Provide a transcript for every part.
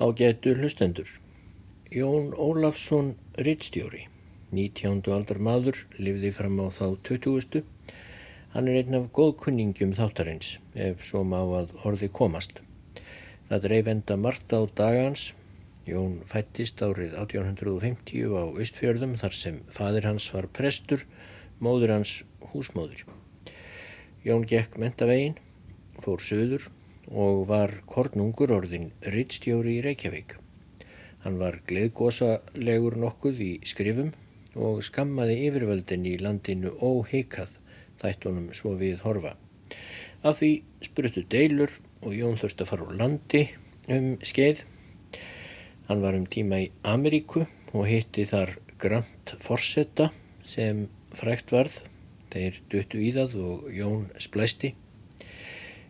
Ágætu hlustendur. Jón Ólafsson Rittstjóri, 19. aldar maður, lifði fram á þá 20. Hann er einn af góðkunningum þáttarins, ef svo má að orði komast. Það dreif enda margt á dagans. Jón fættist árið 1850 á Östfjörðum þar sem fadir hans var prestur, móður hans húsmóður. Jón gekk mentavegin, fór söður og var kornungur orðin rittstjóri í Reykjavík. Hann var gleðgósalegur nokkuð í skrifum og skammaði yfirvöldin í landinu óheikað þættunum svo við horfa. Af því spurtu deilur og Jón þurfti að fara úr landi um skeið. Hann var um tíma í Ameríku og hitti þar Grant Forsetta sem frækt varð. Þeir duttu í það og Jón splæsti.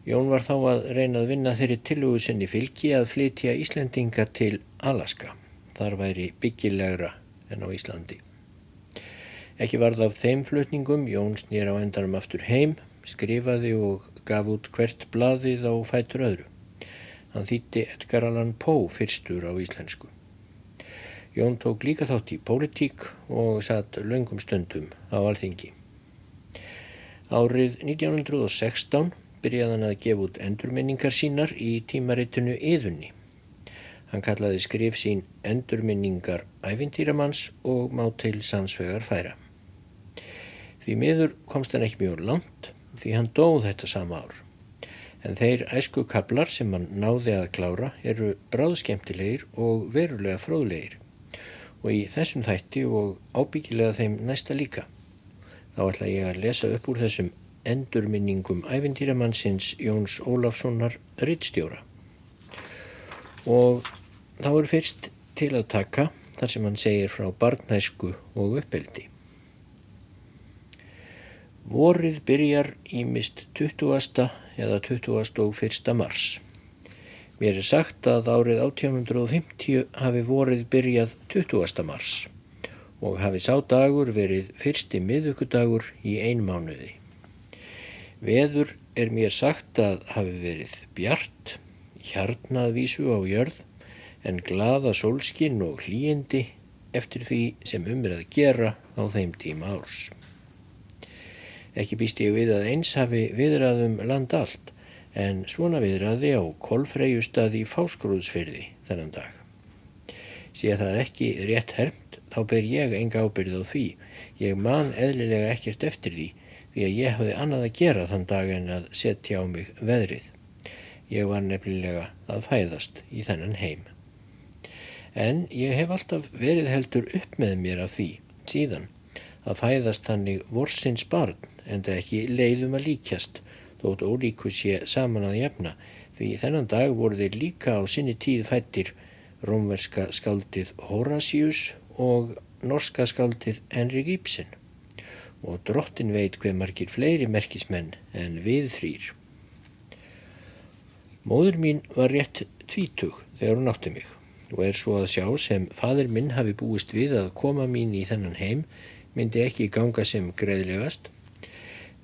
Jón var þá að reyna að vinna þeirri tilugu sinni fylgi að flytja Íslendinga til Alaska. Þar væri byggilegra en á Íslandi. Ekki varð af þeim flutningum, Jón snýr á endanum aftur heim, skrifaði og gaf út hvert bladið á fætur öðru. Hann þýtti Edgar Allan Poe fyrstur á íslensku. Jón tók líka þátt í pólitík og satt löngum stundum á alþingi. Árið 1916 byrjaði hann að gefa út endurminningar sínar í tímaritinu Yðunni. Hann kallaði skrif sín endurminningar æfintýramanns og má til sannsvegar færa. Því miður komst hann ekki mjög langt því hann dóð þetta sama ár. En þeir æsku kablar sem hann náði að klára eru bráðskemtilegir og verulega fróðlegir og í þessum þætti og ábyggilega þeim næsta líka. Þá ætla ég að lesa upp úr þessum endurminningum æfintýramannsins Jóns Ólafssonar rittstjóra. Og þá er fyrst til að taka þar sem hann segir frá barnæsku og uppeldi. Vorið byrjar í mist 20. eða 21. mars. Mér er sagt að árið 1850 hafi vorið byrjað 20. mars og hafi sá dagur verið fyrsti miðugudagur í einmánuði. Veður er mér sagt að hafi verið bjart, hjarnaðvísu á jörð, en glaða sólskinn og hlýjindi eftir því sem umrið að gera á þeim tíma árs. Ekki býst ég við að eins hafi viðraðum land allt, en svona viðraði á kolfreyjustadi í fásgrúðsfyrði þennan dag. Sé það ekki rétt hermt, þá ber ég enga ábyrð á því. Ég man eðlilega ekkert eftir því, því að ég hafði annað að gera þann dag en að setja á mig veðrið. Ég var nefnilega að fæðast í þennan heim. En ég hef alltaf verið heldur upp með mér af því síðan að fæðast þannig vorsins barn en það ekki leiðum að líkjast þótt ólíku sé saman að jefna því þennan dag voru þeir líka á sinni tíð fættir rómverska skaldið Horasius og norska skaldið Henrik Ibsen og drottin veit hver margir fleiri merkismenn en við þrýr. Móður mín var rétt tvítug þegar hún átti mig og er svo að sjá sem fadur minn hafi búist við að koma mín í þennan heim myndi ekki ganga sem greiðlegast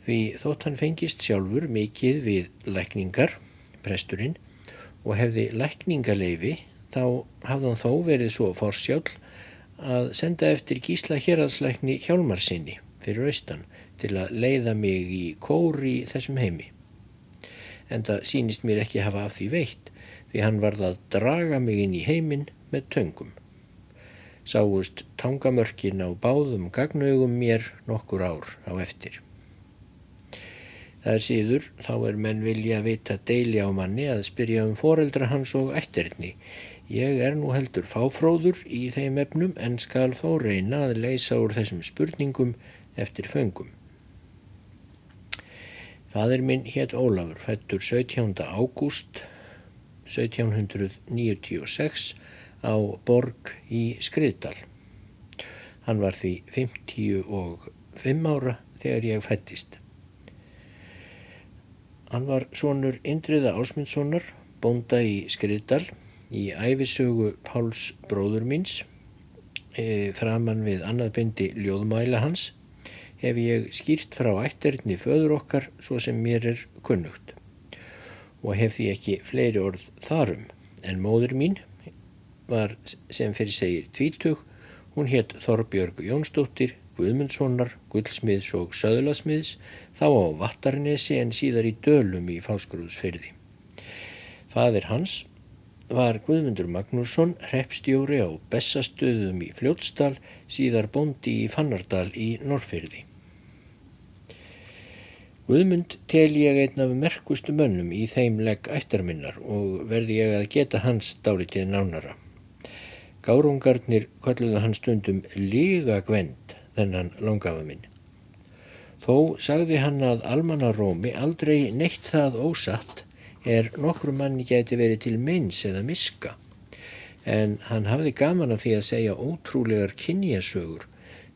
því þótt hann fengist sjálfur mikið við lækningar, presturinn, og hefði lækningaleifi þá hafði hann þó verið svo forsjálf að senda eftir gísla héradslækni hjálmarsinni fyrir austan til að leiða mig í kóri þessum heimi. En það sínist mér ekki hafa af því veitt því hann varð að draga mig inn í heiminn með töngum. Sáust tangamörkin á báðum gagnaugum mér nokkur ár á eftir. Það er síður, þá er menn vilja vita deili á manni að spyrja um foreldra hans og ættirni. Ég er nú heldur fáfróður í þeim efnum en skal þó reyna að leysa úr þessum spurningum eftir föngum. Fadir minn hétt Ólafur, fættur 17. ágúst 1796 á Borg í Skriðdal. Hann var því 55 ára þegar ég fættist. Hann var sonur Indriða Ásmundssonar, bonda í Skriðdal, í æfisögu Páls bróður míns, e, framann við annað byndi ljóðmæla hans, hef ég skýrt frá ætterni föður okkar svo sem mér er kunnugt. Og hef því ekki fleiri orð þarum en móður mín var sem fyrir segir tvítug, hún hétt Þorbjörg Jónsdóttir, Guðmundssonar, Gullsmiðs og Söðlasmiðs, þá á Vattarnesi en síðar í Dölum í Fásgrúðsfyrði. Fadir hans var Guðmundur Magnússon, hreppstjóri á Bessastöðum í Fljótsdal, síðar bondi í Fannardal í Norrfyrði. Guðmund tel ég einn af merkustu mönnum í þeim legg ættarminnar og verði ég að geta hans dálitið nánara. Gárungarnir kalluðu hans stundum líga gwend þennan langafa minn. Þó sagði hann að almannarómi aldrei neitt það ósatt er nokkru manni geti verið til meins eða miska en hann hafði gaman af því að segja ótrúlegar kynjasögur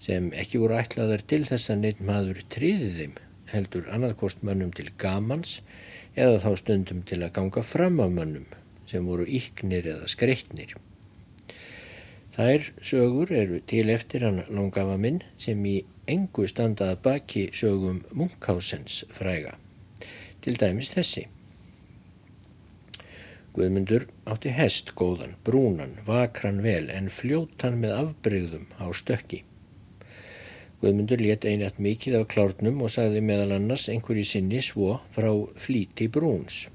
sem ekki voru ætlaðar til þess að neitt maður triði þeim heldur annarkort mönnum til gamans eða þá stundum til að ganga fram af mönnum sem voru íknir eða skreitnir. Þær sögur eru til eftir hann longafa minn sem í engu standaða baki sögum Munkhásens fræga. Til dæmis þessi. Guðmundur átti hest góðan, brúnan, vakran vel en fljótan með afbreyðum á stökki. Guðmundur let einat mikið af klárnum og sagði meðal annars einhverju sinni svo frá flíti brúns.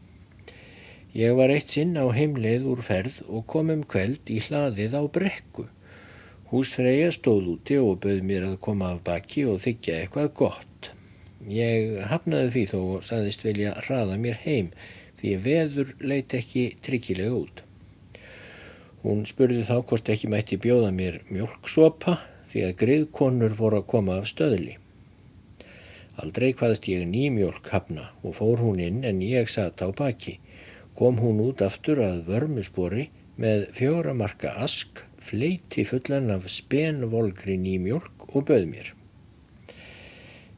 Ég var eitt sinn á heimleið úr ferð og kom um kveld í hlaðið á brekku. Húsfreyja stóð úti og bauð mér að koma af baki og þykja eitthvað gott. Ég hafnaði því þó og sagðist vilja hraða mér heim því veður leit ekki tryggilega út. Hún spurði þá hvort ekki mætti bjóða mér mjölksopa því að griðkonur voru að koma af stöðli. Aldrei hvaðst ég nýmjólk hafna og fór hún inn en ég satt á baki. Kom hún út aftur að vörmuspori með fjóramarka ask, fleiti fullan af spenvolgri nýmjólk og bauð mér.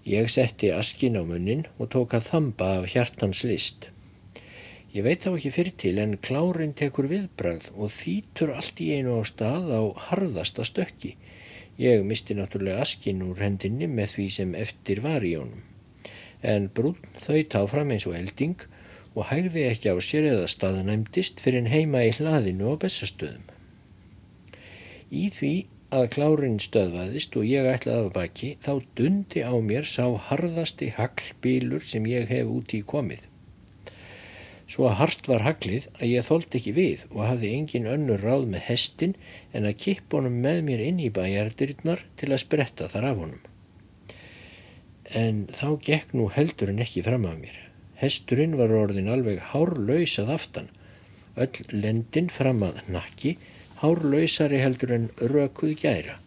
Ég setti askin á munnin og tók að þamba af hjartans list. Ég veit þá ekki fyrir til en klárin tekur viðbrað og þýtur allt í einu á stað á harðasta stökki Ég misti náttúrulega askin úr hendinni með því sem eftir var í honum. En brún þau táfram eins og elding og hægði ekki á sér eða staðanæmdist fyrir heima í hlaðinu og bestastöðum. Í því að klárin stöðvaðist og ég ætlaði af baki þá dundi á mér sá harðasti haglbílur sem ég hef úti í komið. Svo hart var haglið að ég þólt ekki við og hafði engin önnur ráð með hestin en að kipp honum með mér inn í bæjardirinnar til að spretta þar af honum. En þá gekk nú heldurinn ekki fram af mér. Hesturinn var orðin alveg hárlausað aftan, öll lendin fram að nakki, hárlausari heldur en rökuð gæra.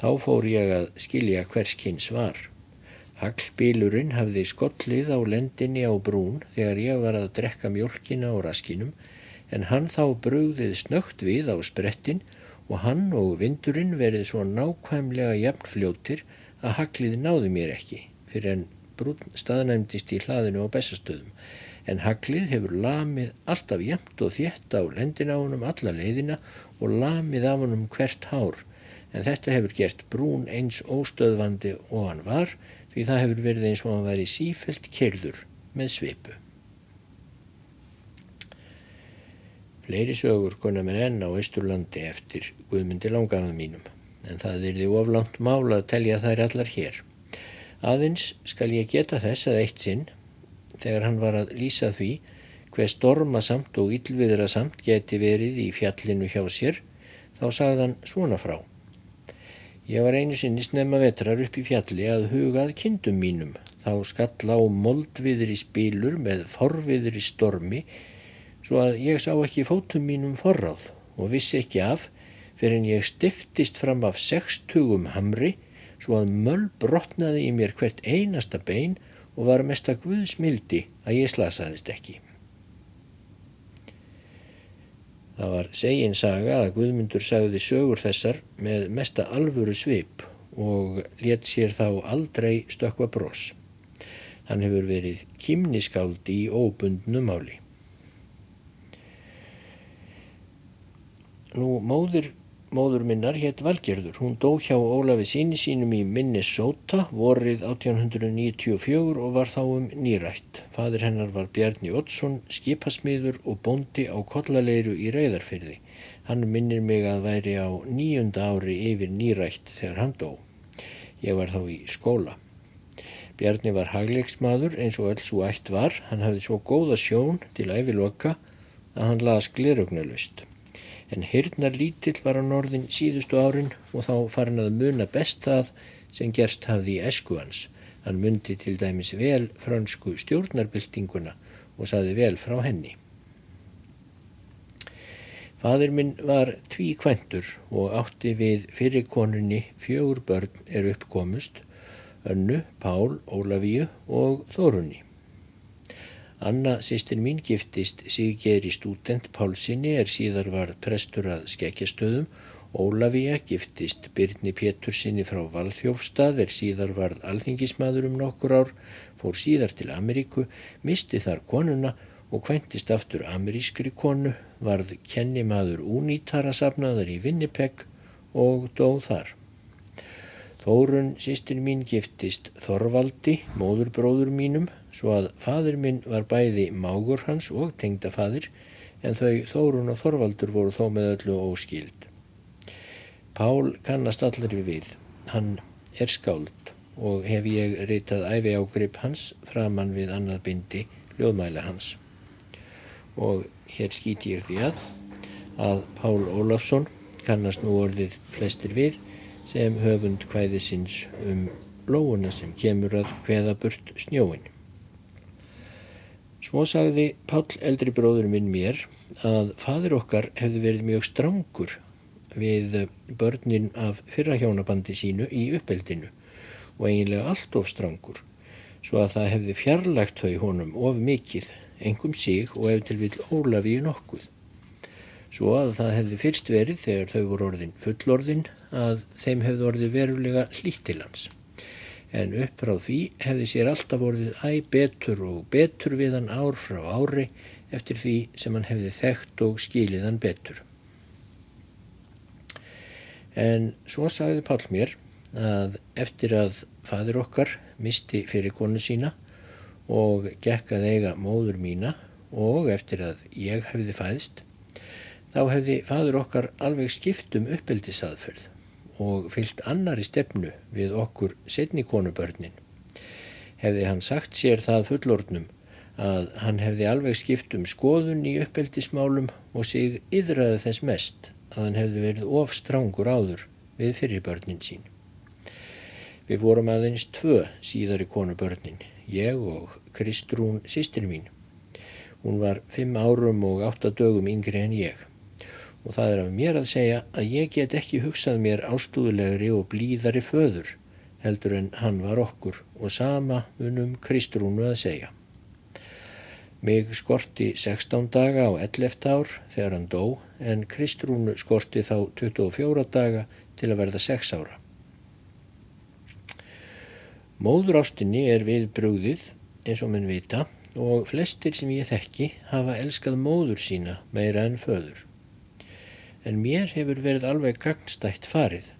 Þá fór ég að skilja hvers kynns var. Haglbílurinn hafði skollið á lendinni á brún þegar ég var að drekka mjölkina á raskinum en hann þá brugðið snögt við á sprettin og hann og vindurinn verið svo nákvæmlega jafnfljóttir að haglið náði mér ekki fyrir en brún staðnæmdist í hlaðinu á bestastöðum en haglið hefur lamið alltaf jæmt og þétt á lendin á honum alla leiðina og lamið af honum hvert hár. En þetta hefur gert brún eins óstöðvandi og hann var því það hefur verið eins og hann væri sífelt kerður með svipu. Fleiri sögur konar mér enn á Ísturlandi eftir Guðmundi langaða mínum, en það er því oflant mála að telja þær allar hér. Aðeins skal ég geta þess að eitt sinn, þegar hann var að lýsa því hver stormasamt og yllviðrasamt geti verið í fjallinu hjá sér, þá sagðan svona frá. Ég var einu sinni snemma vetrar upp í fjalli að hugað kindum mínum. Þá skall á moldviðri spílur með forviðri stormi svo að ég sá ekki fótum mínum forráð og vissi ekki af fyrir en ég stiftist fram af sextugum hamri svo að möll brotnaði í mér hvert einasta bein og var mest að guðsmildi að ég slasaðist ekki. Það var segin saga að Guðmundur sagði sögur þessar með mesta alvöru svip og let sér þá aldrei stökva brós. Hann hefur verið kymniskáld í óbundnum áli. Nú móður móður minnar hétt Valgerður. Hún dó hjá Ólafi síni sínum í Minnesota vorið 1894 og var þá um nýrætt. Fadir hennar var Bjarni Oddsson, skipasmiður og bondi á kollaleiru í Reyðarfyrði. Hann minnir mig að væri á nýjunda ári yfir nýrætt þegar hann dó. Ég var þá í skóla. Bjarni var hagleiksmaður eins og öll svo ætt var. Hann hafði svo góða sjón til æviloka að hann las glirögnalust en hyrnar lítill var á norðin síðustu árin og þá farin að muna best það sem gerst hafði í esku hans. Hann myndi til dæmis vel fransku stjórnarbyltinguna og saði vel frá henni. Fadur minn var tví kventur og átti við fyrirkonunni fjögur börn er uppkomust, önnu, Pál, Ólafíu og Þórunni. Anna sýstin mín giftist Sigeri stúdent Pálsini er síðar var prestur að skekkjastöðum. Ólafíja giftist Byrni Pétursinni frá Valþjófstað er síðar varð alþingismadur um nokkur ár, fór síðar til Ameríku, misti þar konuna og kventist aftur amerískri konu, varð kennimaður únítara safnaðar í Vinnipeg og dóð þar. Þórun sýstin mín giftist Þorvaldi, móðurbróður mínum, svo að fadir minn var bæði mágur hans og tengdafadir en þau Þórun og Þorvaldur voru þó með öllu óskild. Pál kannast allir við, hann er skáld og hef ég reytað æfi á grip hans framann við annað bindi ljóðmæla hans. Og hér skýt ég því að að Pál Ólafsson kannast nú orðið flestir við sem höfund hvæðisins um lóuna sem kemur að hveða burt snjóin. Svo sagði Pál eldri bróður minn mér að fadur okkar hefði verið mjög strangur við börnin af fyrrahjónabandi sínu í uppeldinu og eiginlega allt of strangur svo að það hefði fjarlægt þau honum of mikið, engum sig og ef til vil ólafi í nokkuð. Svo að það hefði fyrst verið þegar þau voru orðin fullorðin að þeim hefði orðið verulega hlýttilans en upp frá því hefði sér alltaf vorið æg betur og betur við hann ár frá ári eftir því sem hann hefði þekkt og skilið hann betur. En svo sagði Pál mér að eftir að fadur okkar misti fyrir konu sína og gekk að eiga móður mína og eftir að ég hefði fæðist, þá hefði fadur okkar alveg skipt um uppeldisaðferð og fyllt annari stefnu við okkur setni konubörnin. Hefði hann sagt sér það fullordnum að hann hefði alveg skipt um skoðun í uppeldismálum og sig yðraði þess mest að hann hefði verið of strángur áður við fyrirbörnin sín. Við vorum aðeins tvö síðari konubörnin, ég og Kristrún sýstir mín. Hún var fimm árum og átta dögum yngri en ég og það er af mér að segja að ég get ekki hugsað mér ástúðulegri og blíðari föður heldur en hann var okkur og sama munum Kristrúnu að segja. Mig skorti 16 daga á 11 ár þegar hann dó en Kristrúnu skorti þá 24 daga til að verða 6 ára. Móður ástinni er við brúðið eins og minn vita og flestir sem ég þekki hafa elskað móður sína meira en föður en mér hefur verið alveg gagnstætt farið.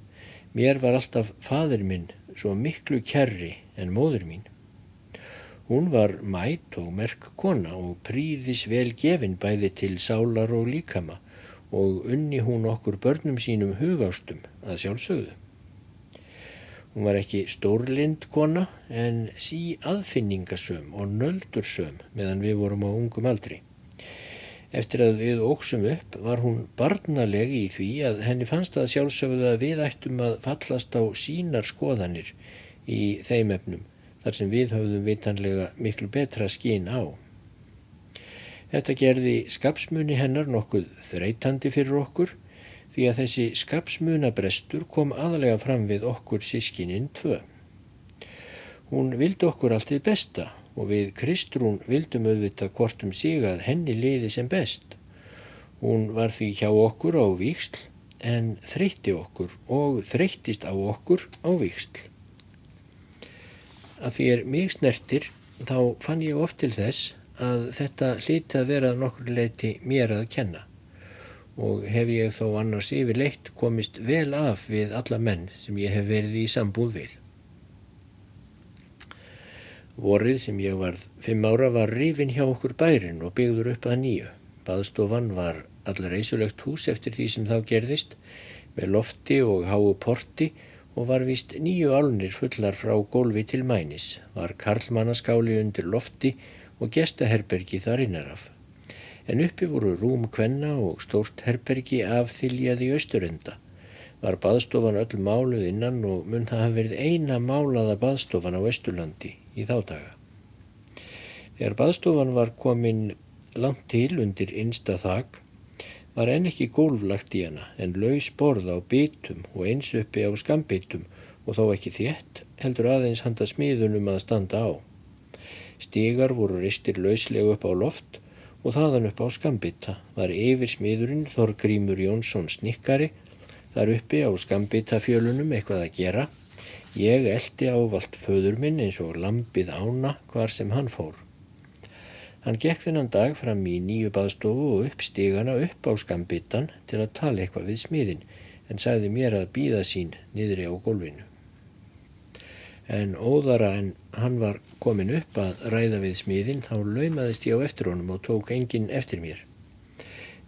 Mér var alltaf fadur minn svo miklu kærri en móður mín. Hún var mæt og merk kona og príðis vel gefin bæði til sálar og líkama og unni hún okkur börnum sínum hugástum að sjálfsögðu. Hún var ekki stórlind kona en sí aðfinningasöm og nöldursöm meðan við vorum á ungum aldri. Eftir að við óksum upp var hún barnalegi í því að henni fannst að sjálfsögðu að við ættum að fallast á sínar skoðanir í þeim efnum þar sem við höfðum vitanlega miklu betra skín á. Þetta gerði skapsmunni hennar nokkuð þreytandi fyrir okkur því að þessi skapsmunabrestur kom aðalega fram við okkur sískininn tvö. Hún vildi okkur alltið besta og við Kristrún vildum auðvitað hvort um sig að henni liði sem best. Hún var því hjá okkur á víksl en þreytti okkur og þreyttist á okkur á víksl. Að því er mig snertir þá fann ég oft til þess að þetta hliti að vera nokkur leiti mér að kenna og hef ég þó annars yfirleitt komist vel af við alla menn sem ég hef verið í sambúð við. Vorið sem ég varð fimm ára var rifin hjá okkur bærin og byggður upp að nýju. Baðstofan var allar eisulegt hús eftir því sem þá gerðist með lofti og háu porti og var vist nýju álnir fullar frá gólfi til mænis, var karlmannaskáli undir lofti og gestaherbergi þar innaraf en uppi voru rúm kvenna og stórt herbergi af þyljaði austurenda. Var baðstofan öll máluð innan og mun það hafa verið eina málaða baðstofan á Östurlandi í þá daga. Þegar baðstofan var komin langt til undir einsta þak var enn ekki gólflagt í hana en laus borð á bitum og eins uppi á skambitum og þó ekki þétt heldur aðeins handa smiðunum að standa á. Stígar voru ristir lauslega upp á loft og þaðan upp á skambita var yfir smiðurinn Þorgrímur Jónsson snikkari þar uppi á skambitafjölunum eitthvað að gera. Ég eldi ávalt föður minn eins og lampið ána hvar sem hann fór. Hann gekk þennan dag fram í nýju baðstofu og upp stígana upp á skambitan til að tala eitthvað við smiðin en sagði mér að býða sín niðri á gólfinu en óðara en hann var komin upp að ræða við smiðin þá laumaðist ég á eftir honum og tók enginn eftir mér.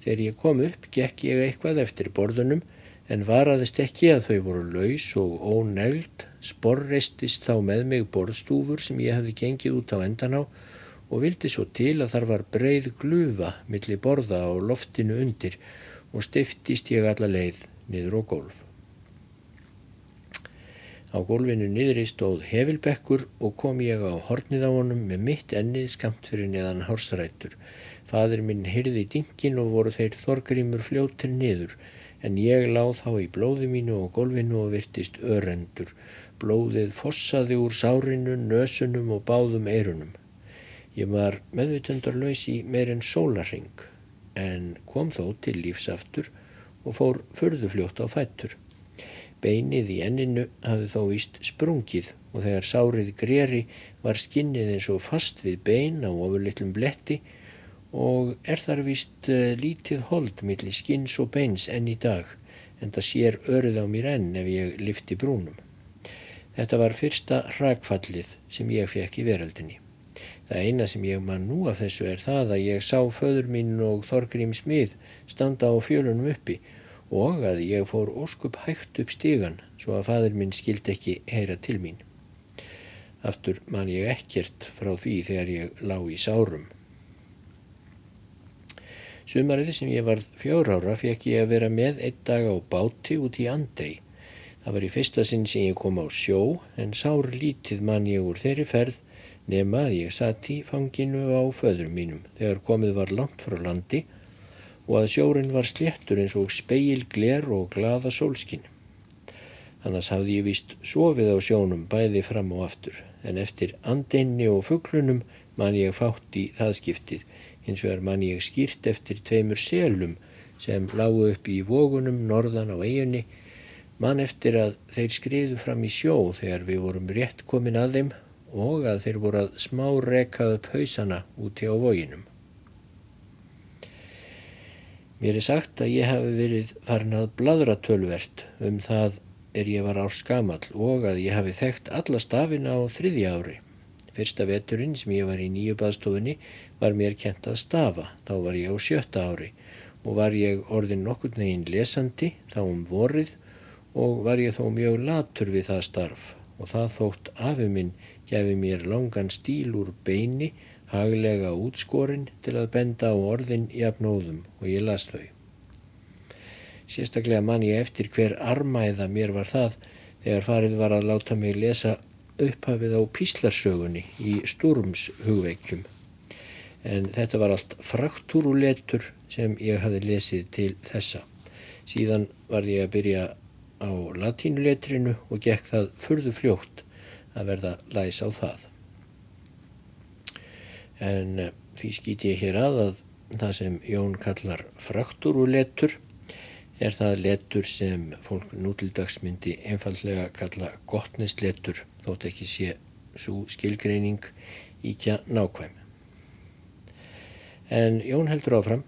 Þegar ég kom upp gekk ég eitthvað eftir borðunum en varaðist ekki að þau voru laus og ónegld, sporreistist þá með mig borðstúfur sem ég hefði gengið út á endan á og vildi svo til að þar var breið glufa millir borða á loftinu undir og stiftist ég alla leið niður á gólf. Á gólfinu niðri stóð hefilbekkur og kom ég á hornið á honum með mitt ennið skamt fyrir neðan hársrættur. Fadur minn hyrði dinkin og voru þeir þorgrímur fljóttir niður en ég láð þá í blóði mínu og gólfinu og virtist örendur. Blóðið fossaði úr sárinu, nösunum og báðum eirunum. Ég var meðvitundarlaus í meirinn sólaring en kom þó til lífsaftur og fór förðufljótt á fættur. Beinið í enninu hafði þó víst sprungið og þegar sárið greri var skinnið eins og fast við bein á ofurlitlum bletti og er þar víst uh, lítið hold millir skins og beins enn í dag en það sér örið á mér enn ef ég lifti brúnum. Þetta var fyrsta hrakfallið sem ég fekk í veröldinni. Það eina sem ég man nú af þessu er það að ég sá föður mín og Þorgrím Smið standa á fjölunum uppi og að ég fór óskup hægt upp stígan svo að fadur minn skild ekki heyra til mín. Aftur man ég ekkert frá því þegar ég lá í sárum. Sumarið sem ég var fjór ára fekk ég að vera með einn dag á báti út í Andei. Það var í fyrsta sinn sem ég kom á sjó en sár lítið man ég úr þeirri ferð nema að ég satt í fanginu á föður mínum þegar komið var langt frá landi og að sjórin var sléttur eins og speil, gler og glada sólskinn. Annars hafði ég vist sofið á sjónum bæði fram og aftur, en eftir andinni og fugglunum man ég fátt í það skiptið, hins vegar man ég skýrt eftir tveimur selum sem lágu upp í vógunum norðan á eiginni, man eftir að þeir skriðu fram í sjó þegar við vorum rétt komin að þeim og að þeir voru að smá reka upp hausana úti á vóginum. Mér er sagt að ég hafi verið farin að bladra tölvert um það er ég var árs gamall og að ég hafi þekkt alla stafina á þriðja ári. Fyrsta veturinn sem ég var í nýju baðstofunni var mér kent að stafa, þá var ég á sjötta ári og var ég orðin nokkur neginn lesandi þá um vorið og var ég þó mjög latur við það starf og það þótt afi minn gefi mér langan stíl úr beini haglega útskorin til að benda á orðin jafnóðum og ég las þau. Sérstaklega man ég eftir hver armæða mér var það þegar farið var að láta mig lesa upphafið á píslarsögunni í Sturms hugveikjum. En þetta var allt fraktúruletur sem ég hafi lesið til þessa. Síðan var ég að byrja á latínuletrinu og gekk það furðu fljótt að verða læs á það en eh, því skýt ég hér að að það sem Jón kallar fraktúruletur er það letur sem fólk nútildags myndi einfallega kalla gottnesletur þótt ekki sé svo skilgreining íkja nákvæm. En Jón heldur áfram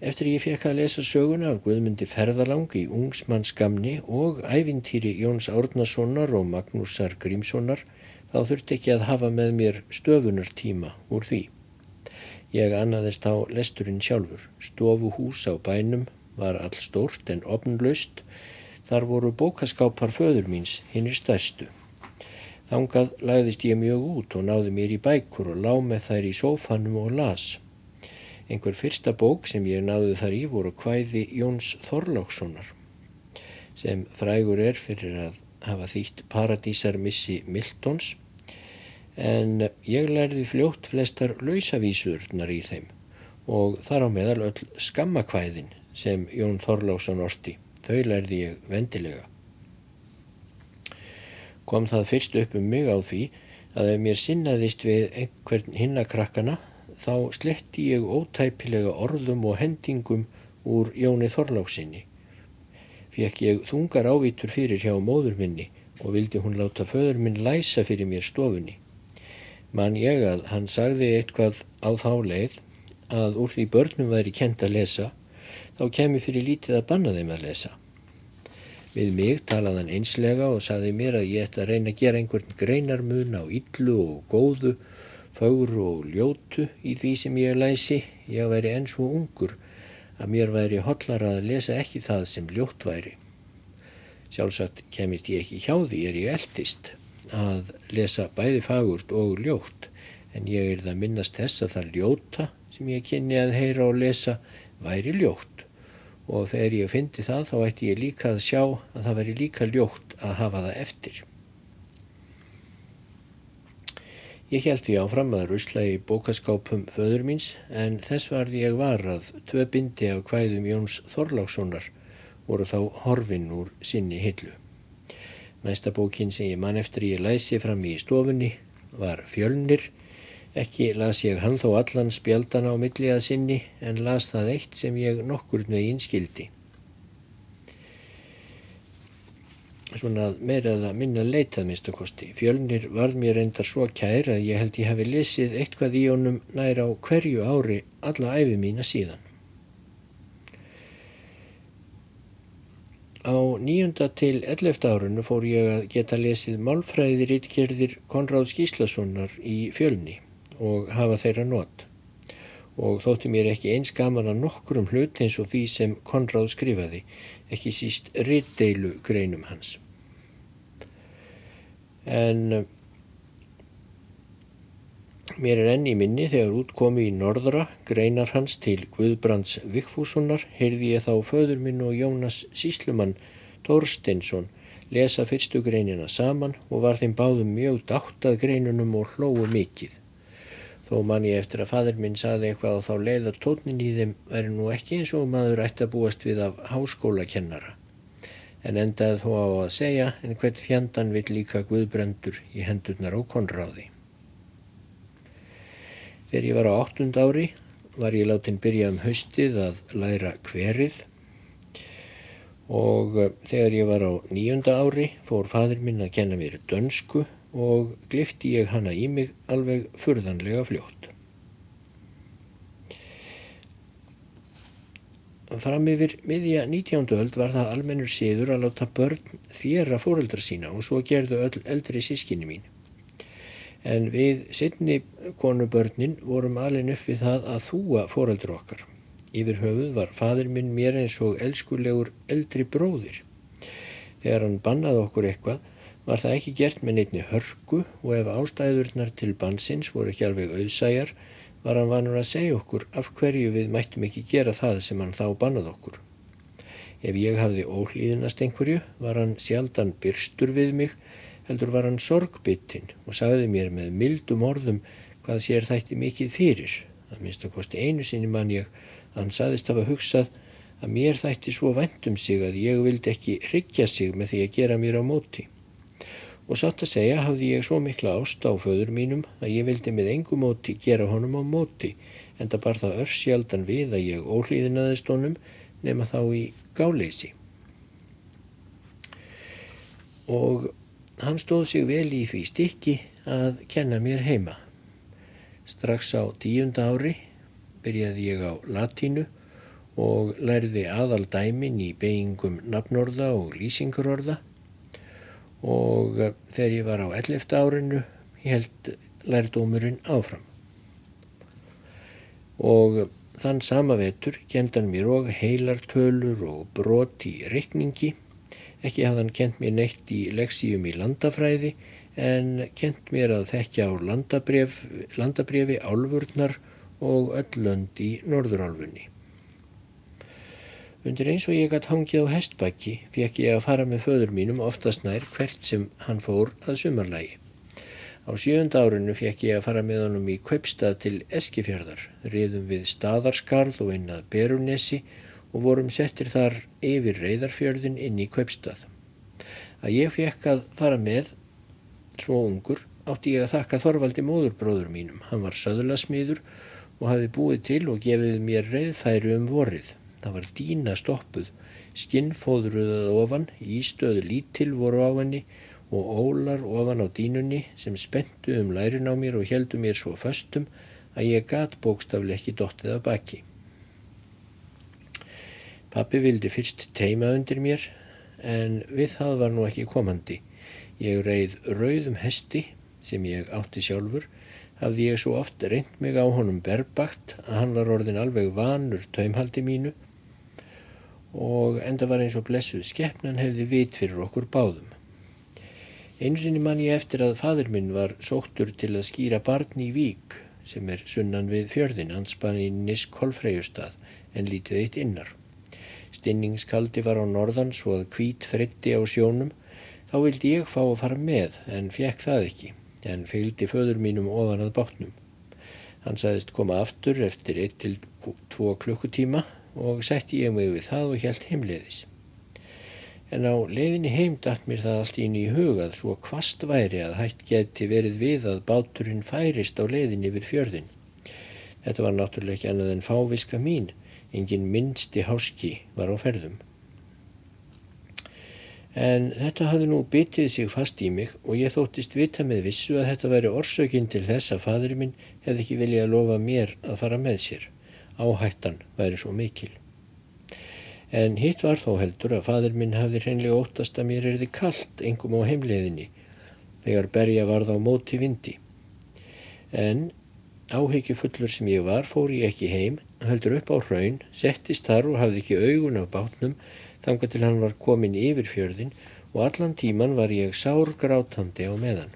Eftir ég fekk að lesa söguna af Guðmundi Ferðalang í Ungsmannsgamni og ævintýri Jóns Árnasonar og Magnúsar Grímssonar þá þurfti ekki að hafa með mér stöfunartíma úr því. Ég annaðist á lesturinn sjálfur. Stofuhús á bænum var all stórt en opnlaust. Þar voru bókaskápar föður míns, hinn er stærstu. Þangað lagðist ég mjög út og náði mér í bækur og lág með þær í sófanum og las. Einhver fyrsta bók sem ég náði þar í voru hvæði Jóns Þorlákssonar sem frægur er fyrir að hafa þýtt Paradísarmissi Miltons en ég lærði fljótt flestar lausavísurnar í þeim og þar á meðal öll skammakvæðin sem Jón Þorláksson orti. Þau lærði ég vendilega. Kom það fyrst upp um mig á því að ef mér sinnaðist við einhvern hinnakrakkana þá sletti ég ótæpilega orðum og hendingum úr Jóni Þorláksinni. Fekk ég þungar ávítur fyrir hjá móður minni og vildi hún láta föður minn læsa fyrir mér stofunni. Man ég að hann sagði eitthvað á þá leið að úr því börnum væri kent að lesa, þá kemi fyrir lítið að banna þeim að lesa. Við mig talaði hann einslega og sagði mér að ég ætti að reyna að gera einhvern greinarmun á yllu og góðu fögru og ljótu í því sem ég læsi, ég væri enn svo ungur að mér væri hotlar að lesa ekki það sem ljótt væri. Sjálfsagt kemist ég ekki hjá því er ég eldist að lesa bæði fagurt og ljótt en ég er það minnast þess að það ljóta sem ég kynni að heyra og lesa væri ljótt og þegar ég fyndi það þá ætti ég líka að sjá að það væri líka ljótt að hafa það eftir. Ég held því áfram að rusla í bókaskápum föður míns en þess varði ég var að tvö bindi af hvæðum Jóns Þorlákssonar voru þá horfinn úr sinni hillu. Næsta bókin sem ég mann eftir ég læsi fram í stofunni var Fjölnir. Ekki las ég hann þó allan spjaldana á milliða sinni en las það eitt sem ég nokkur með einskildi. svona meira eða minna leitað minnstakosti. Fjölnir varð mér reyndar svo kær að ég held ég hefi lesið eitthvað í honum næra á hverju ári alla æfi mína síðan. Á nýjunda til ellefta árunu fór ég að geta lesið málfræðir ítkerðir Konráð Skíslassonar í fjölni og hafa þeirra nót og þótti mér ekki eins gaman að nokkur um hlut eins og því sem Konráð skrifaði ekki síst riddeilu greinum hans. En eh, mér er enn í minni þegar útkomi í norðra greinar hans til Guðbrands Vikfússonar heyrði ég þá föður minn og Jónas Síslumann Torsteinsson lesa fyrstu greinina saman og var þeim báðum mjög dátt að greinunum og hlóu mikið. Þó man ég eftir að fadur minn saði eitthvað og þá leið að tónin í þeim væri nú ekki eins og maður ætti að búast við af háskólakennara. En endaði þó á að segja en hvert fjandan vill líka Guðbrandur í hendurnar á konráði. Þegar ég var á áttund ári var ég látin byrja um haustið að læra hverið og eh, þegar ég var á nýjunda ári fór fadur minn að kenna mér dönsku og glifti ég hana í mig alveg furðanlega fljótt. Fram yfir miðja 19. öld var það almennur síður að láta börn þjera fóreldra sína og svo gerðu öll eldri sískinni mín. En við sittni konubörnin vorum alveg upp við það að þúa fóreldra okkar. Yfir höfuð var fadur minn mér eins og elskulegur eldri bróðir. Þegar hann bannaði okkur eitthvað var það ekki gert með neittni hörku og ef ástæðurnar til bansins voru ekki alveg auðsæjar var hann vanur að segja okkur af hverju við mættum ekki gera það sem hann þá bannað okkur. Ef ég hafði ólíðinast einhverju var hann sjaldan byrstur við mig heldur var hann sorgbyttin og sagði mér með mildum orðum hvað sér þætti mikið fyrir. Það minnst að kosti einu sinni mann ég hann saðist hafa hugsað að mér þætti svo vendum sig að ég vildi ekki hryggja sig með því að gera mér á móti og satt að segja hafði ég svo mikla ást á föður mínum að ég vildi með engu móti gera honum á móti en það bar það örsjaldan við að ég ólíðinaðist honum nema þá í gáleysi. Og hann stóð sig vel í því stikki að kenna mér heima. Strax á tíunda ári byrjaði ég á latínu og lærði aðal dæmin í beigingum nafnorða og lýsingurorða og eh, þegar ég var á 11. árinu held lærdómurinn áfram. Og þann sama vetur kendan mér og heilartölur og brot í reikningi. Ekki hafðan kent mér neitt í leksíum í landafræði en kent mér að þekkja á landabref, landabrefi álfurnar og öllönd í norðurálfunni. Undir eins og ég gætt hangið á hestbakki fekk ég að fara með föður mínum oftast nær hvert sem hann fór að sumarlægi. Á sjönda árinu fekk ég að fara með honum í Kaupstað til Eskifjörðar, riðum við staðarskarð og einnað Berunesi og vorum settir þar yfir reyðarfjörðin inn í Kaupstað. Að ég fekk að fara með svo ungur átti ég að þakka Þorvaldi móðurbróður mínum. Hann var söðulasmýður og hafi búið til og gefið mér reyðfæri um vorið. Það var dýna stoppuð, skinnfóðruðað ofan, ístöðu lítil voru á henni og ólar ofan á dýnunni sem spentu um lærin á mér og heldu mér svo föstum að ég gat bókstafle ekki dottið af baki. Pappi vildi fyrst teima undir mér en við það var nú ekki komandi. Ég reið rauðum hesti sem ég átti sjálfur hafði ég svo oft reynd mig á honum berbakt að hann var orðin alveg vanur taumhaldi mínu og enda var eins og blessuð skeppnan hefði vit fyrir okkur báðum. Einu sinni man ég eftir að fadur minn var sóttur til að skýra barn í Vík sem er sunnan við fjörðin, anspannin Nisk Kolfreyjustad en lítið eitt innar. Stinningskaldi var á norðan svo að kvít fretti á sjónum, þá vildi ég fá að fara með en fekk það ekki, en fylgdi föður mínum ofan að bátnum. Hann sagðist koma aftur eftir 1-2 klukkutíma og setti ég mig við það og helt heimleiðis. En á leiðinni heim dætt mér það allt ín í hugað svo kvast væri að hætt geti verið við að báturinn færist á leiðinni yfir fjörðin. Þetta var náttúrulega ekki annað en fáviska mín, engin minnsti háski var á ferðum. En þetta hafði nú bitið sig fast í mig og ég þóttist vita með vissu að þetta væri orsökinn til þess að fadurinn minn hefði ekki viljað að lofa mér að fara með sér áhættan væri svo mikil. En hitt var þó heldur að fadur minn hafði hreinlega óttast að mér erði kallt engum á heimleiðinni þegar berja varð á móti vindi. En áhyggjufullur sem ég var fór ég ekki heim, höldur upp á hraun, settist þar og hafði ekki augun af bátnum þanga til hann var komin yfir fjörðin og allan tíman var ég sár grátandi á meðan.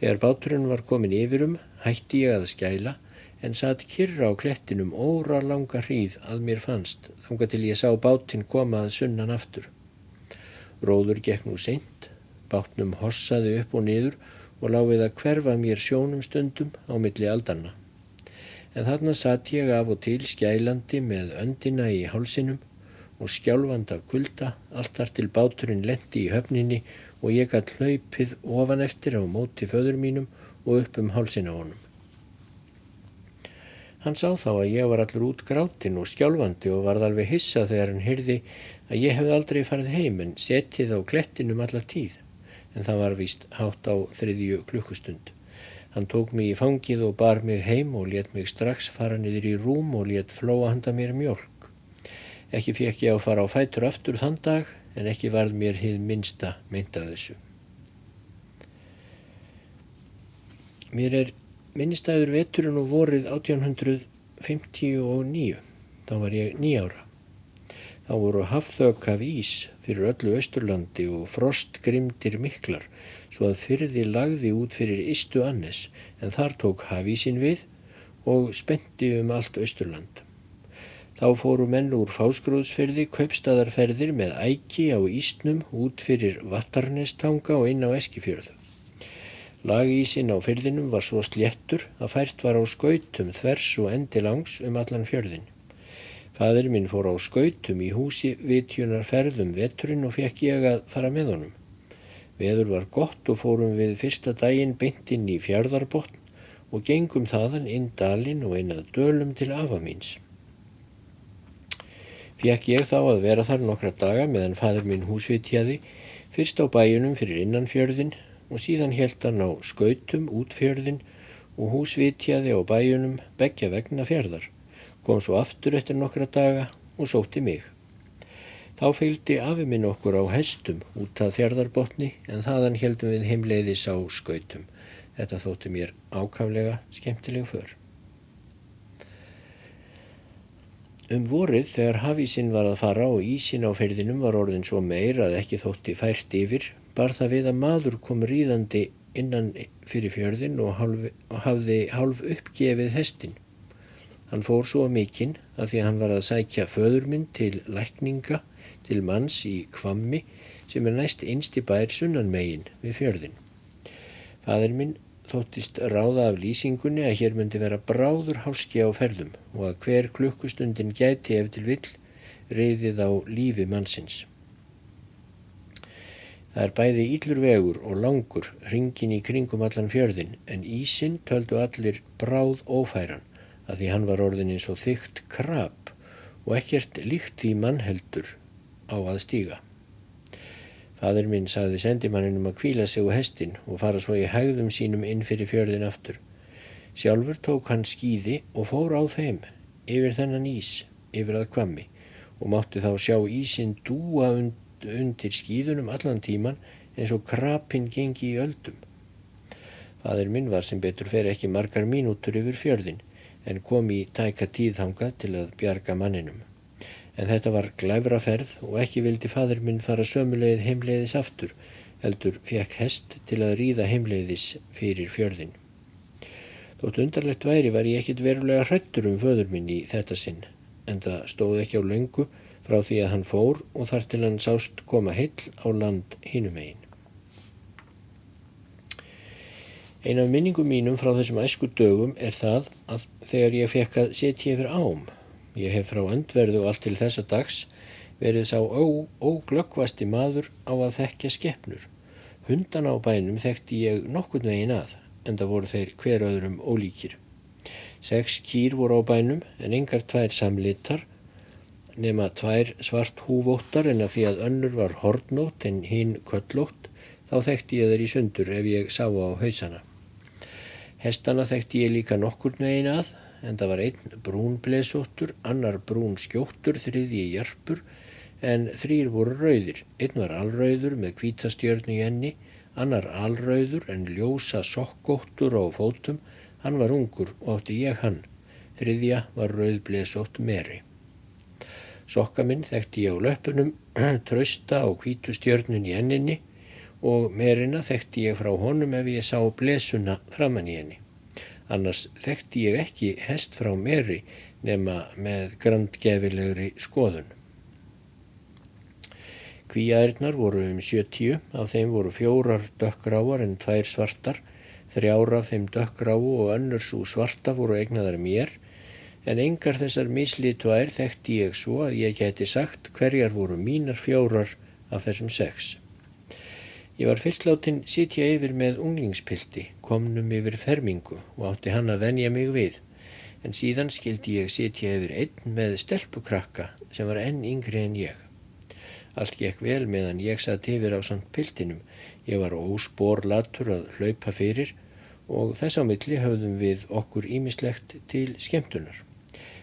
Þegar báturinn var komin yfirum hætti ég að skæla en satt kyrra á klettinum óra langa hríð að mér fannst þanga til ég sá bátinn koma að sunnan aftur. Róður gekk nú seint, bátnum hossaði upp og niður og láfið að hverfa mér sjónum stundum á milli aldanna. En þarna satt ég af og til skælandi með öndina í hálsinum og skjálfand af kulda, allt þar til báturinn lendi í höfninni og ég gætt hlaupið ofan eftir á móti föður mínum og upp um hálsin á honum. Hann sá þá að ég var allur út grátin og skjálfandi og varð alveg hissa þegar hann hyrði að ég hefði aldrei farið heim en setið á klettinum alla tíð, en það var vist hátt á þriðju klukkustund. Hann tók mig í fangið og bar mig heim og let mig strax fara niður í rúm og let flóa handa mér mjölk. Ekki fekk ég að fara á fætur aftur þann dag en ekki varð mér hið minsta meint af þessu. Mér er minnistæður veturinn og vorið 1859. Þá var ég nýjára. Þá voru hafþök af ís fyrir öllu Östurlandi og frost grimdir miklar svo að fyrði lagði út fyrir Ístu Annes en þar tók hafísin við og spendi um allt Östurland. Þá fóru menn úr fásgrúðsferði kaupstadarferðir með æki á Ístnum út fyrir Vattarnestanga og inn á Eskifjörðu. Lagísin á fyrðinum var svo sléttur að fært var á skautum þvers og endilangs um allan fjörðin. Fadur minn fór á skautum í húsi vitjunar ferðum veturinn og fekk ég að fara með honum. Veður var gott og fórum við fyrsta daginn beint inn í fjörðarbotn og gengum þaðan inn dalinn og einnað dölum til afa míns. Fekk ég þá að vera þar nokkra daga meðan fadur minn húsvitjaði fyrst á bæjunum fyrir innanfjörðin og síðan held hann á skautum út fjörðin og húsvitjaði á bæjunum begja vegna fjörðar kom svo aftur eftir nokkra daga og sótti mig. Þá fylgdi afi minn okkur á hestum út að fjardarbotni en þaðan heldum við heimleiðis á skautum. Þetta þótti mér ákaflega skemmtileg för. Um vorið þegar hafísinn var að fara og ísin á ferðinum var orðin svo meir að ekki þótti fært yfir, bar það við að maður kom ríðandi innan fyrir fjörðin og, hafði hálf uppgefið hestin. Hann fór svo mikinn að því að hann var að sækja föðurminn til lækninga til manns í kvammi sem er næst einsti bær sunnan megin við fjörðin. Fadur minn þóttist ráða af lýsingunni að hér myndi vera bráður háski á ferðum og að hver klukkustundin gæti ef til vill reyðið á lífi mannsins. Það er bæði íllur vegur og langur ringin í kringum allan fjörðin en ísin töldu allir bráð ófæran að því hann var orðin eins og þygt krab og ekkert líkt í mannheldur á að stíga. Fadur minn sagði sendimanninum að kvíla sig á hestin og fara svo í hægðum sínum inn fyrir fjörðin aftur. Sjálfur tók hann skýði og fór á þeim yfir þennan ís, yfir að kvammi og mátti þá sjá ísin dúa und undir skýðunum allan tíman eins og krapin gengi í öldum. Fadur minn var sem betur fer ekki margar mínútur yfir fjörðin en kom í tæka tíðhanga til að bjarga manninum en þetta var glæfraferð og ekki vildi fadur minn fara sömulegið heimleiðis aftur, heldur fekk hest til að ríða heimleiðis fyrir fjörðin. Þótt undarlegt væri var ég ekkit verulega hrættur um föður minn í þetta sinn, en það stóð ekki á löngu frá því að hann fór og þar til hann sást koma heill á land hinum einn. Ein af minningum mínum frá þessum æsku dögum er það að þegar ég fekk að setja yfir ám Ég hef frá öndverðu allt til þessa dags verið sá óglöggvasti maður á að þekkja skeppnur. Hundan á bænum þekkti ég nokkurn vegin að, en það voru þeir hver öðrum ólíkir. Seks kýr voru á bænum en engar tvær samlitar, nema tvær svart húvóttar en að því að önnur var hortnót en hinn köllótt, þá þekkti ég þeir í sundur ef ég sá á hausana. Hestana þekkti ég líka nokkurn vegin að, en það var einn brún blesóttur, annar brún skjóttur, þriðji jarpur en þrýr voru rauðir. Einn var alrauður með kvítastjörnu í enni, annar alrauður en ljósa sokkóttur á fótum, hann var ungur og átti ég hann. Þriðja var rauð blesótt meri. Sokka minn þekkti ég á löpunum, trösta á kvítustjörnun í enninni og merina þekkti ég frá honum ef ég sá blesuna framann í henni. Annars þekkti ég ekki hest frá meri nema með grandgefilegri skoðun. Kvíaðirnar voru um 70, af þeim voru fjórar dökkgráar en tvær svartar, þrjára af þeim dökkgráu og önnur svo svarta voru egnaðar mér, en engar þessar mislítvær þekkti ég svo að ég geti sagt hverjar voru mínar fjórar af þessum sex. Ég var fyrst látin sitja yfir með unglingspilti, komnum yfir fermingu og átti hann að venja mig við, en síðan skildi ég sitja yfir einn með stelpukrakka sem var enn yngri en ég. Allt gekk vel meðan ég satt yfir á samt piltinum. Ég var ósporlatur að hlaupa fyrir og þess á milli höfðum við okkur ímislegt til skemmtunar.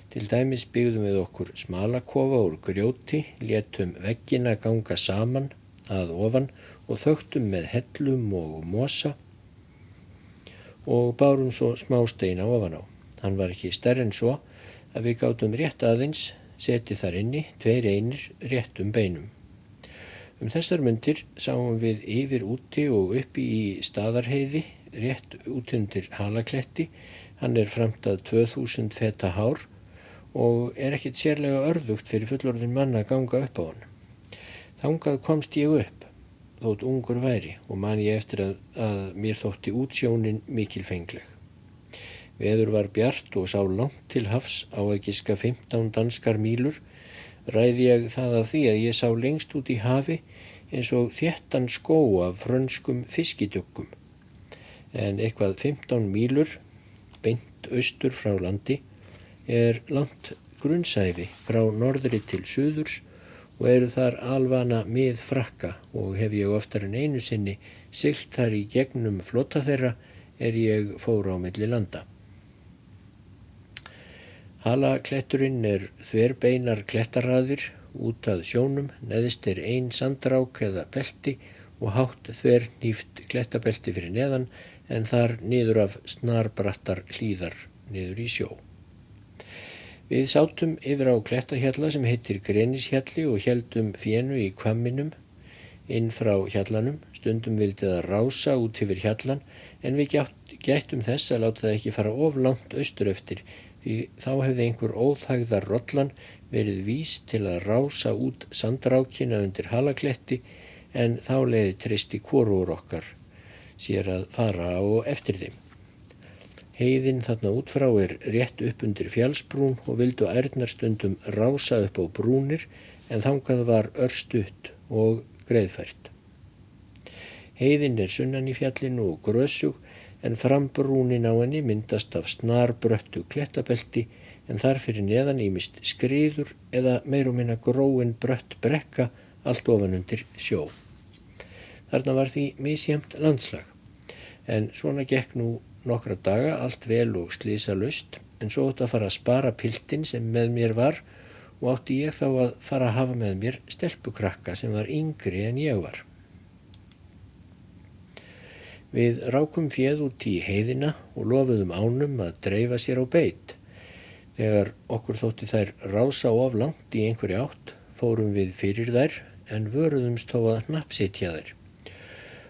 Til dæmis byggðum við okkur smalakofa úr grjóti, léttum veggina ganga saman að ofan og þögtum með hellum og mosa og bárum svo smá steina ofan á. Hann var ekki stærn en svo að við gáttum rétt aðeins, setið þar inni, tveir einir, réttum beinum. Um þessar myndir sáum við yfir úti og uppi í staðarheiði, rétt út undir halakletti. Hann er framtað 2000 feta hár og er ekkit sérlega örðugt fyrir fullorðin manna að ganga upp á hann. Þangað komst ég upp þótt ungur væri og man ég eftir að, að mér þótti útsjónin mikilfengleg. Veður var bjart og sá langt til hafs á að giska 15 danskar mílur, ræði ég það að því að ég sá lengst út í hafi eins og þéttan skó af frönskum fiskidökkum. En eitthvað 15 mílur, beint austur frá landi, er langt grunnsæfi frá norðri til suðurs og eru þar alvana mið frakka og hef ég oftar en einu sinni silt þar í gegnum flotta þeirra er ég fóra á milli landa. Halakletturinn er þverbeinar klettarraðir út að sjónum, neðist er ein sandrák eða belti og hátt þver nýft klettabelti fyrir neðan en þar niður af snarbrattar hlýðar niður í sjó. Við sátum yfir á klettahjalla sem heitir Grenishjalli og heldum fjennu í kvamminum inn frá hjallanum, stundum vildi það rása út yfir hjallan en við gættum þess að láta það ekki fara of langt austur eftir því þá hefði einhver óþægðar rollan verið vís til að rása út sandrákina undir halakletti en þá leiði tristi kvorúur okkar sér að fara á eftir þeim. Heiðin þarna útfrá er rétt upp undir fjálsbrún og vildu ærnarstundum rása upp á brúnir en þangað var örstutt og greiðfært. Heiðin er sunnan í fjallinu og grössug en frambrúnin á henni myndast af snarbröttu klettabelti en þar fyrir neðan ímist skriður eða meir og minna gróin brött brekka allt ofan undir sjó. Þarna var því misjæmt landslag en svona gekk nú nokkra daga allt vel og slísa löst en svo átt að fara að spara piltin sem með mér var og átti ég þá að fara að hafa með mér stelpukrakka sem var yngri en ég var. Við rákum fjöð út í heiðina og lofuðum ánum að dreifa sér á beitt. Þegar okkur þótti þær rása of langt í einhverju átt fórum við fyrir þær en vöruðumst þó að hnappsitja þær.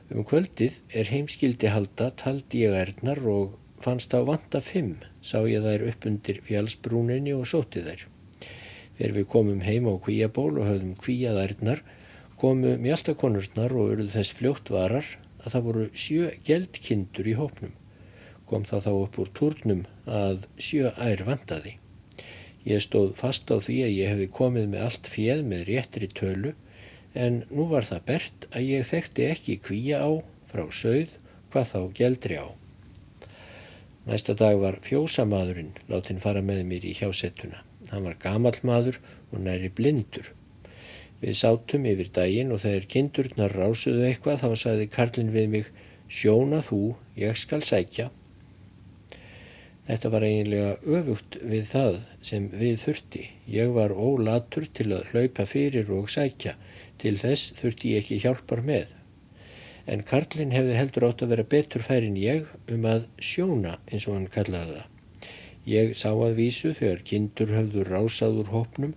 Um kvöldið er heimskildi halda taldi ég erðnar og fannst á vanta fimm sá ég þær upp undir fjálsbrúninni og sóti þær. Þegar við komum heim á kvíaból og höfðum kvíaðærnar komu mjöldakonurnar og urðu þess fljótt varar að það voru sjö geldkindur í hópnum. Kom það þá upp úr turnum að sjö ær vandaði. Ég stóð fast á því að ég hefði komið með allt fjeð með réttri tölu en nú var það bert að ég þekkti ekki kvíja á frá sögð hvað þá geldri á. Næsta dag var fjósamadurinn látin fara með mér í hjásettuna. Hann var gamal maður og næri blindur. Við sátum yfir daginn og þegar kindurnar rásuðu eitthvað þá sagði Karlin við mig Sjóna þú, ég skal sækja. Þetta var eiginlega öfugt við það sem við þurfti. Ég var ólatur til að hlaupa fyrir og sækja. Til þess þurfti ég ekki hjálpar með. En Karlin hefði heldur átt að vera betur færin ég um að sjóna eins og hann kallaði það. Ég sá að vísu þegar kindur höfðu rásað úr hópnum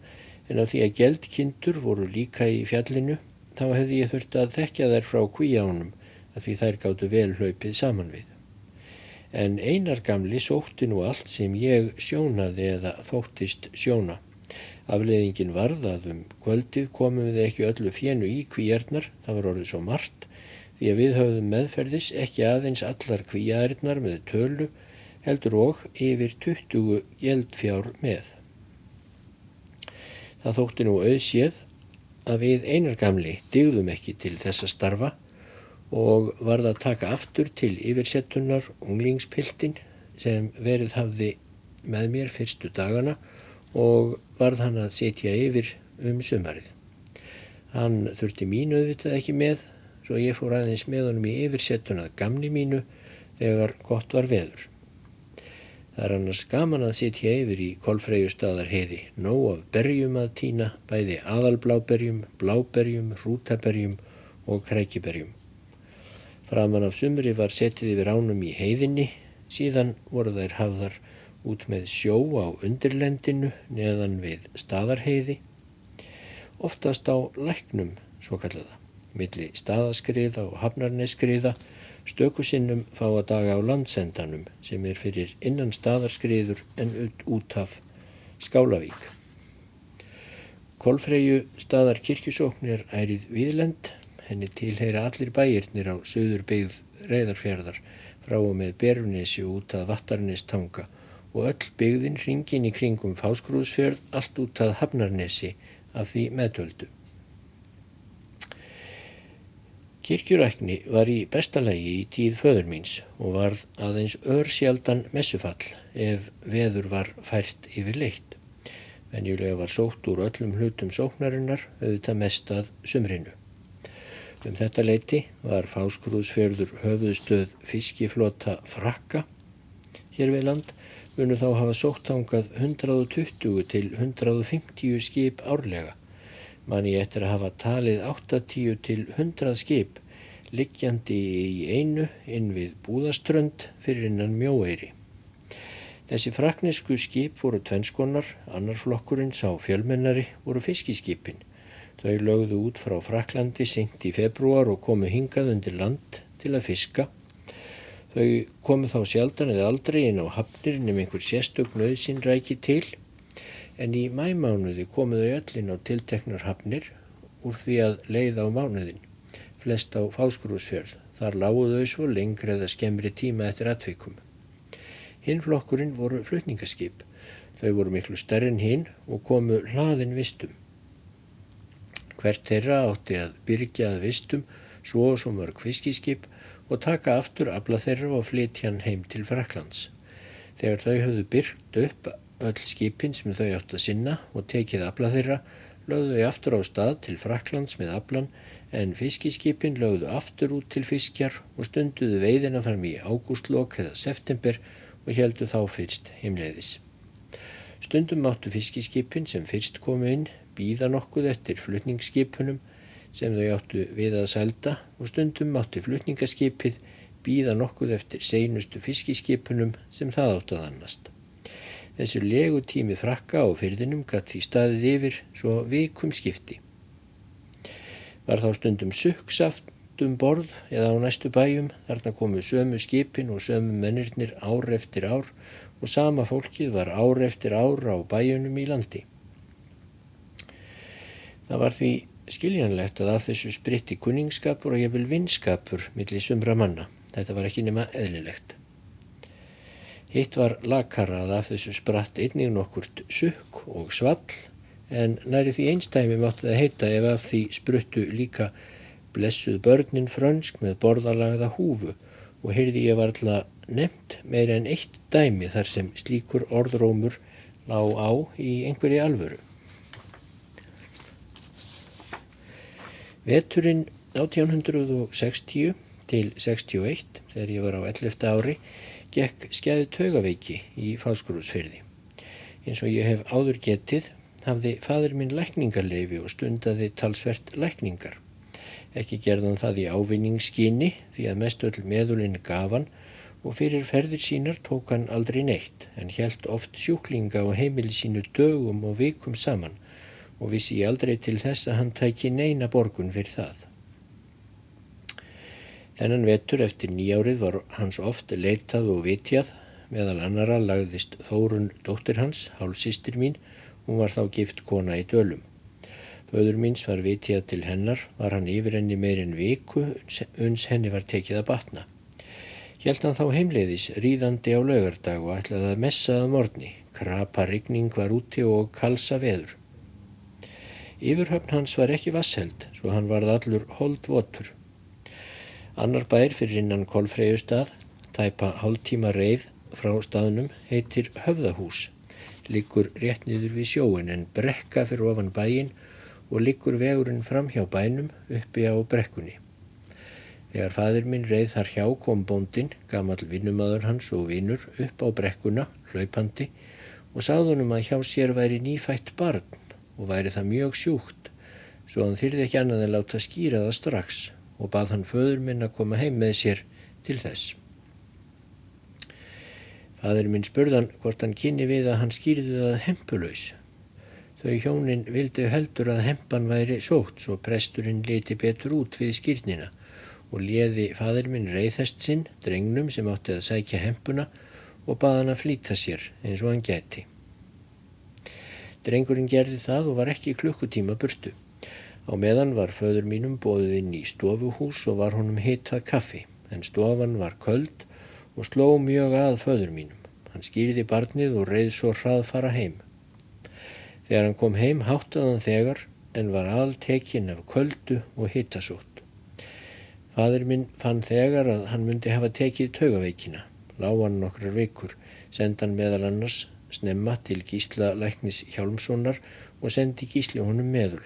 en af því að geldkindur voru líka í fjallinu þá hefði ég þurft að þekka þær frá kvíjánum af því þær gáttu vel hlaupið saman við. En einar gamli sótti nú allt sem ég sjónaði eða þóttist sjóna. Afleðingin varð að um kvöldið komum við ekki öllu fjennu í kvíjarnar, það var orðið svo margt, því að við höfðum meðferðis ekki aðeins allar kvíjarnar með tölu heldur og yfir 20 geldfjár með. Það þótti nú auðséð að við einar gamli digðum ekki til þessa starfa og varð að taka aftur til yfirsettunar unglingspiltin sem verið hafði með mér fyrstu dagana og varð hann að setja yfir um sumarið. Hann þurfti mínu auðvitað ekki með svo ég fór aðeins með honum í yfirsettunað gamni mínu þegar gott var veður. Það er annars gaman að sitja yfir í kolfreyjustadar heiði, nóg af berjum að týna, bæði aðalbláberjum, bláberjum, rútaberjum og krækiberjum. Framan af sumri var setið yfir ánum í heiðinni, síðan voru þær hafðar út með sjó á undirlendinu neðan við staðarheiði, oftast á læknum, svo kallaða, milli staðaskriða og hafnarneskriða, Stökusinnum fá að daga á landsendanum sem er fyrir innan staðarskriður en út af Skálavík. Kolfreyju staðar kirkjusóknir ærið Víðlend, henni tilheyra allir bæirnir á söður byggð reyðarfjörðar frá og með Berunesi út að Vattarnestanga og öll byggðin ringin í kringum Fáskrúðsfjörð allt út að Hafnarnesi af því meðtöldu. Kirkjurækni var í bestalagi í tíð föður míns og varð aðeins örsjaldan messufall ef veður var fært yfir leitt. Venjulega var sótt úr öllum hlutum sóknarinnar auðvitað mest að sumrinu. Um þetta leiti var fáskrúðsfjörður höfuðstöð fiskiflota frakka hér við land munu þá hafa sótt ángað 120 til 150 skip árlega. Man ég eftir að hafa talið 80 til 100 skip liggjandi í einu inn við búðaströnd fyrir innan mjóeiri. Þessi fraknesku skip voru tvennskonar, annar flokkurinn sá fjölmennari voru fiskiskipin. Þau lögðu út frá Fraklandi senkt í februar og komu hingað undir land til að fiska. Þau komu þá sjaldan eða aldrei inn á hafnir nefn einhver sérstök nöðsinn ræki til en í mæmánuði komu þau öllin á tilteknar hafnir úr því að leiða á mánuðin flest á fáskurúsfjörð. Þar láguðu þau svo lengri eða skemmri tíma eftir atvikum. Hinn flokkurinn voru flutningaskip. Þau voru miklu stærri en hinn og komu hlaðin vistum. Hvert þeirra átti að byrja að vistum svo og svo mörg fiskiskip og taka aftur afla þeirra og flytja hann heim til Fraklands. Þegar þau höfðu byrkt upp öll skipin sem þau átt að sinna og tekið afla þeirra, lögðu þau aftur á stað til Fraklands með aflan en fiskiskipin lögðu aftur út til fiskjar og stunduðu veiðina fram í ágústlokk eða september og heldu þá fyrst heimleiðis. Stundum máttu fiskiskipin sem fyrst komu inn býða nokkuð eftir flutningsskipunum sem þau áttu við að selda og stundum mátti flutningaskipið býða nokkuð eftir seinustu fiskiskipunum sem það áttu að annast. Þessu legutími frakka á fyrðinum gatt í staðið yfir svo vikum skipti. Var þá stundum sukksaft um borð eða á næstu bæjum, þarna komu sömu skipin og sömu mennirnir ár eftir ár og sama fólkið var ár eftir ár á bæjunum í landi. Það var því skiljanlegt að af þessu spritti kunningskapur og vil vinskapur millir sumra manna. Þetta var ekki nema eðlilegt. Hitt var lakara að af þessu spratt einnig nokkurt sukk og svall en næri því einstæmi mátti það heita ef af því spruttu líka blessuð börnin frönsk með borðalagða húfu og heyrði ég var alltaf nefnt meira en eitt dæmi þar sem slíkur orðrómur lág á í einhverji alvöru. Veturinn 1860 til 61 þegar ég var á 11. ári gekk skæði taugaveiki í fáskurúsfyrði. Eins og ég hef áður getið hafði fadur minn lækningarleifi og stundaði talsvert lækningar. Ekki gerðan það í ávinningsskyni því að mest öll meðulinn gaf hann og fyrir ferðir sínar tók hann aldrei neitt en helt oft sjúklinga og heimili sínu dögum og vikum saman og vissi ég aldrei til þess að hann tæki neina borgun fyrir það. Þennan vetur eftir nýjárið var hans oft leitað og vitjað meðal annara lagðist Þórun dóttir hans, hálfsistir mín Hún var þá gift kona í dölum. Föður míns var vitjað til hennar, var hann yfir henni meirinn viku, uns henni var tekið að batna. Hjælt hann þá heimleiðis, ríðandi á laugardag og ætlaði að messaða morgni. Krapa rigning var úti og kalsa veður. Yfirhöfn hans var ekki vassheld, svo hann varð allur holdvotur. Annar bær fyrir innan Kolfreyjustad, tæpa hálftíma reið frá staðnum, heitir Höfðahús liggur rétt niður við sjóin en brekka fyrir ofan bæin og liggur vegurinn fram hjá bænum uppi á brekkunni. Þegar fadir minn reið þar hjá kom bóndin, gammal vinnumadur hans og vinnur upp á brekkuna, hlaupandi og sáðunum að hjá sér væri nýfætt barn og væri það mjög sjúkt svo hann þyrði ekki annað en láta skýra það strax og bað hann föður minn að koma heim með sér til þess. Fadur minn spurðan hvort hann kynni við að hann skýrði það hempulöys. Þau hjónin vildi heldur að hempan væri sótt svo presturinn leti betur út við skýrnina og liði fadur minn reyðhest sinn, drengnum sem átti að sækja hempuna og baða hann að flýta sér eins og hann geti. Drengurinn gerði það og var ekki klukkutíma burtu. Á meðan var föður mínum bóðið inn í stofuhús og var honum hitað kaffi en stofan var köld og sló mjög að föður mínum. Hann skýrði barnið og reið svo hraðfara heim. Þegar hann kom heim háttaði hann þegar en var alltekinn af köldu og hittasótt. Fadur minn fann þegar að hann myndi hafa tekið taugaveikina, lágan nokkrar vikur, sendan meðal annars snemma til gísla læknis Hjálmssonar og sendi gísli honum meðul.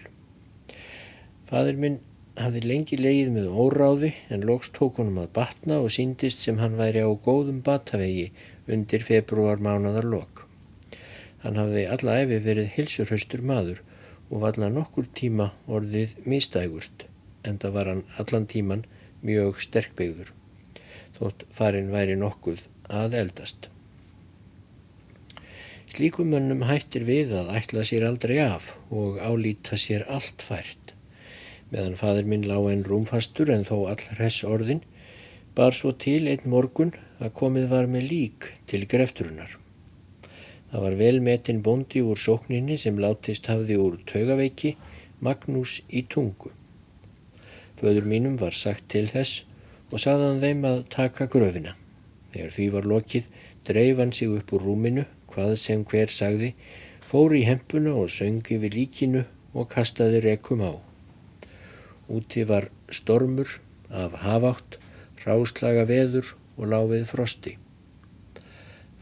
Fadur minn hafði lengi leið með óráði en loks tók honum að batna og síndist sem hann væri á góðum batavegi undir februar mánadar lok. Hann hafði alla efi verið hilsurhaustur maður og valla nokkur tíma orðið mistægurt en það var hann allan tíman mjög sterkbyggður þótt farin væri nokkuð að eldast. Slíkum mönnum hættir við að ætla sér aldrei af og álýta sér allt fært. Meðan fadur minn lág en rúmfastur en þó allra hess orðin, bar svo til einn morgun að komið var með lík til grefturunar. Það var velmetinn bondi úr sókninni sem látist hafði úr taugaveiki Magnús í tungu. Föður mínum var sagt til þess og saðan þeim að taka gröfina. Þegar því var lokið dreif hann sig upp úr rúminu hvað sem hver sagði, fór í hempuna og söngi við líkinu og kastaði rekum á. Úti var stormur af havátt, ráslaga veður og láfið frosti.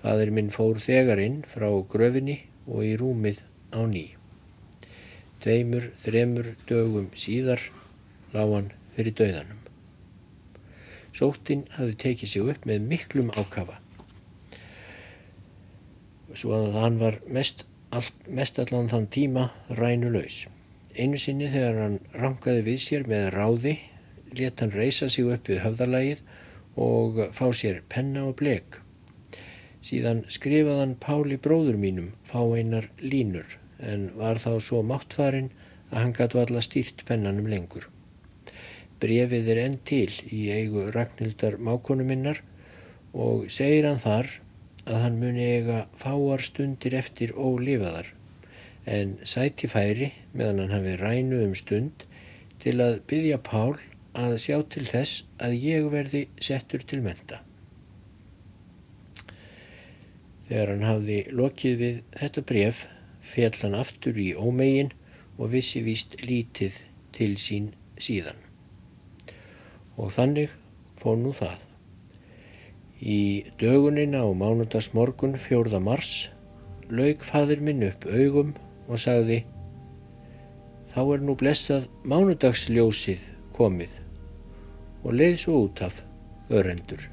Fadur minn fór þegarinn frá gröfinni og í rúmið á ný. Dveimur, þremur dögum síðar lág hann fyrir döðanum. Sóttinn hafði tekið sig upp með miklum ákafa svo að hann var mest, all, mest allan þann tíma rænulegs. Einu sinni þegar hann rangaði við sér með ráði, let hann reysa sig upp við höfðarlægið og fá sér penna og blek. Síðan skrifaði hann Páli bróður mínum fá einar línur en var þá svo máttfarin að hann gætu alla stýrt pennanum lengur. Brefið er enn til í eigu Ragnhildar mákonu minnar og segir hann þar að hann muni eiga fáar stundir eftir ólifaðar en sæti færi meðan hann hafi rænu um stund til að byggja Pál að sjá til þess að ég verði settur til menta. Þegar hann hafði lokið við þetta bref fjall hann aftur í ómegin og vissi víst lítið til sín síðan. Og þannig fór nú það. Í dögunina á mánudags morgun fjórða mars laug fadur minn upp augum og sagði Þá er nú blessað mánudagsljósið komið og leið svo út af örendur.